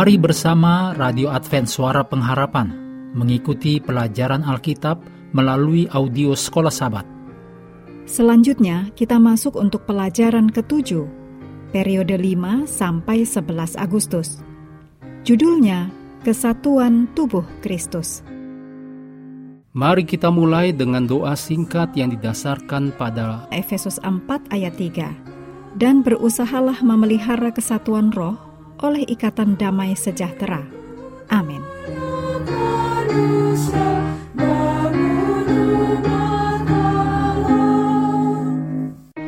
Mari bersama Radio Advent Suara Pengharapan mengikuti pelajaran Alkitab melalui audio Sekolah Sabat. Selanjutnya kita masuk untuk pelajaran ketujuh, periode 5 sampai 11 Agustus. Judulnya Kesatuan Tubuh Kristus. Mari kita mulai dengan doa singkat yang didasarkan pada Efesus 4 ayat 3. Dan berusahalah memelihara kesatuan roh oleh ikatan damai sejahtera. Amin.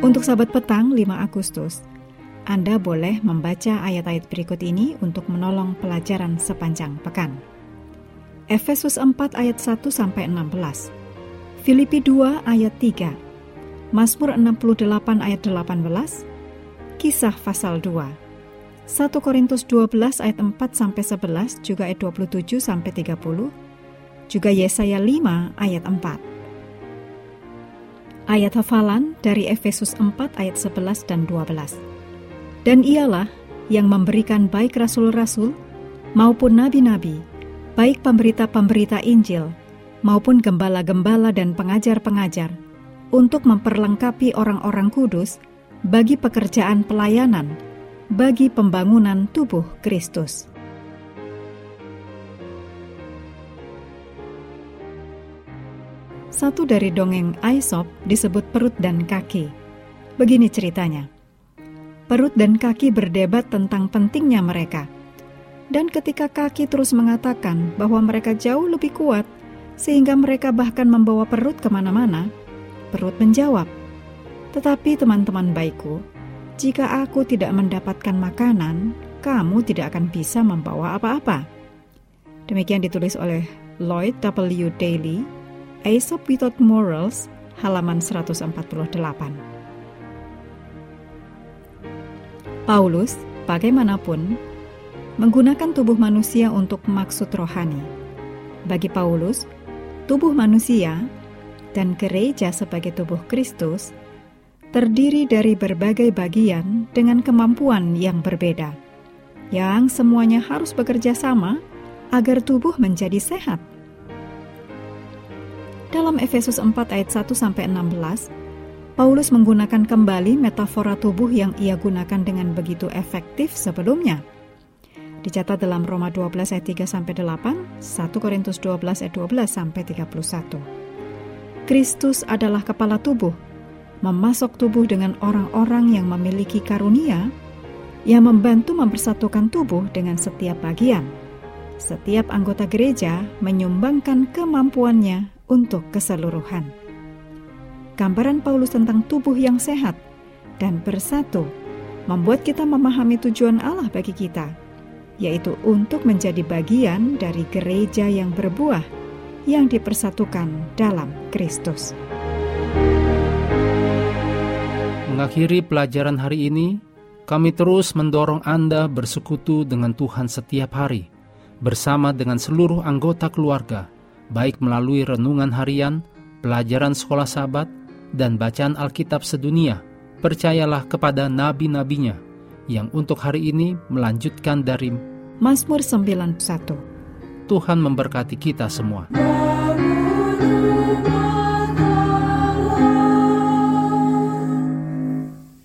Untuk sahabat petang 5 Agustus, Anda boleh membaca ayat-ayat berikut ini untuk menolong pelajaran sepanjang pekan. Efesus 4 ayat 1 sampai 16. Filipi 2 ayat 3. Mazmur 68 ayat 18. Kisah pasal 2. 1 Korintus 12 ayat 4 sampai 11 juga ayat 27 sampai 30. Juga Yesaya 5 ayat 4. Ayat hafalan dari Efesus 4 ayat 11 dan 12. Dan ialah yang memberikan baik rasul-rasul maupun nabi-nabi baik pemberita-pemberita Injil maupun gembala-gembala dan pengajar-pengajar, untuk memperlengkapi orang-orang kudus bagi pekerjaan pelayanan, bagi pembangunan tubuh Kristus. Satu dari dongeng Aesop disebut perut dan kaki. Begini ceritanya. Perut dan kaki berdebat tentang pentingnya mereka – dan ketika kaki terus mengatakan bahwa mereka jauh lebih kuat, sehingga mereka bahkan membawa perut ke mana-mana, perut menjawab, Tetapi teman-teman baikku, jika aku tidak mendapatkan makanan, kamu tidak akan bisa membawa apa-apa. Demikian ditulis oleh Lloyd W. Daly, Aesop Without Morals, halaman 148. Paulus, bagaimanapun, menggunakan tubuh manusia untuk maksud rohani. Bagi Paulus, tubuh manusia dan gereja sebagai tubuh Kristus terdiri dari berbagai bagian dengan kemampuan yang berbeda, yang semuanya harus bekerja sama agar tubuh menjadi sehat. Dalam Efesus 4 ayat 1 sampai 16, Paulus menggunakan kembali metafora tubuh yang ia gunakan dengan begitu efektif sebelumnya – Dicatat dalam Roma 12 ayat 3 sampai 8, 1 Korintus 12 ayat 12 sampai 31. Kristus adalah kepala tubuh, memasok tubuh dengan orang-orang yang memiliki karunia yang membantu mempersatukan tubuh dengan setiap bagian. Setiap anggota gereja menyumbangkan kemampuannya untuk keseluruhan. Gambaran Paulus tentang tubuh yang sehat dan bersatu membuat kita memahami tujuan Allah bagi kita – yaitu untuk menjadi bagian dari gereja yang berbuah yang dipersatukan dalam Kristus. Mengakhiri pelajaran hari ini, kami terus mendorong Anda bersekutu dengan Tuhan setiap hari, bersama dengan seluruh anggota keluarga, baik melalui renungan harian, pelajaran sekolah sahabat, dan bacaan Alkitab sedunia. Percayalah kepada nabi-nabinya yang untuk hari ini melanjutkan dari Mazmur 91. Tuhan memberkati kita semua.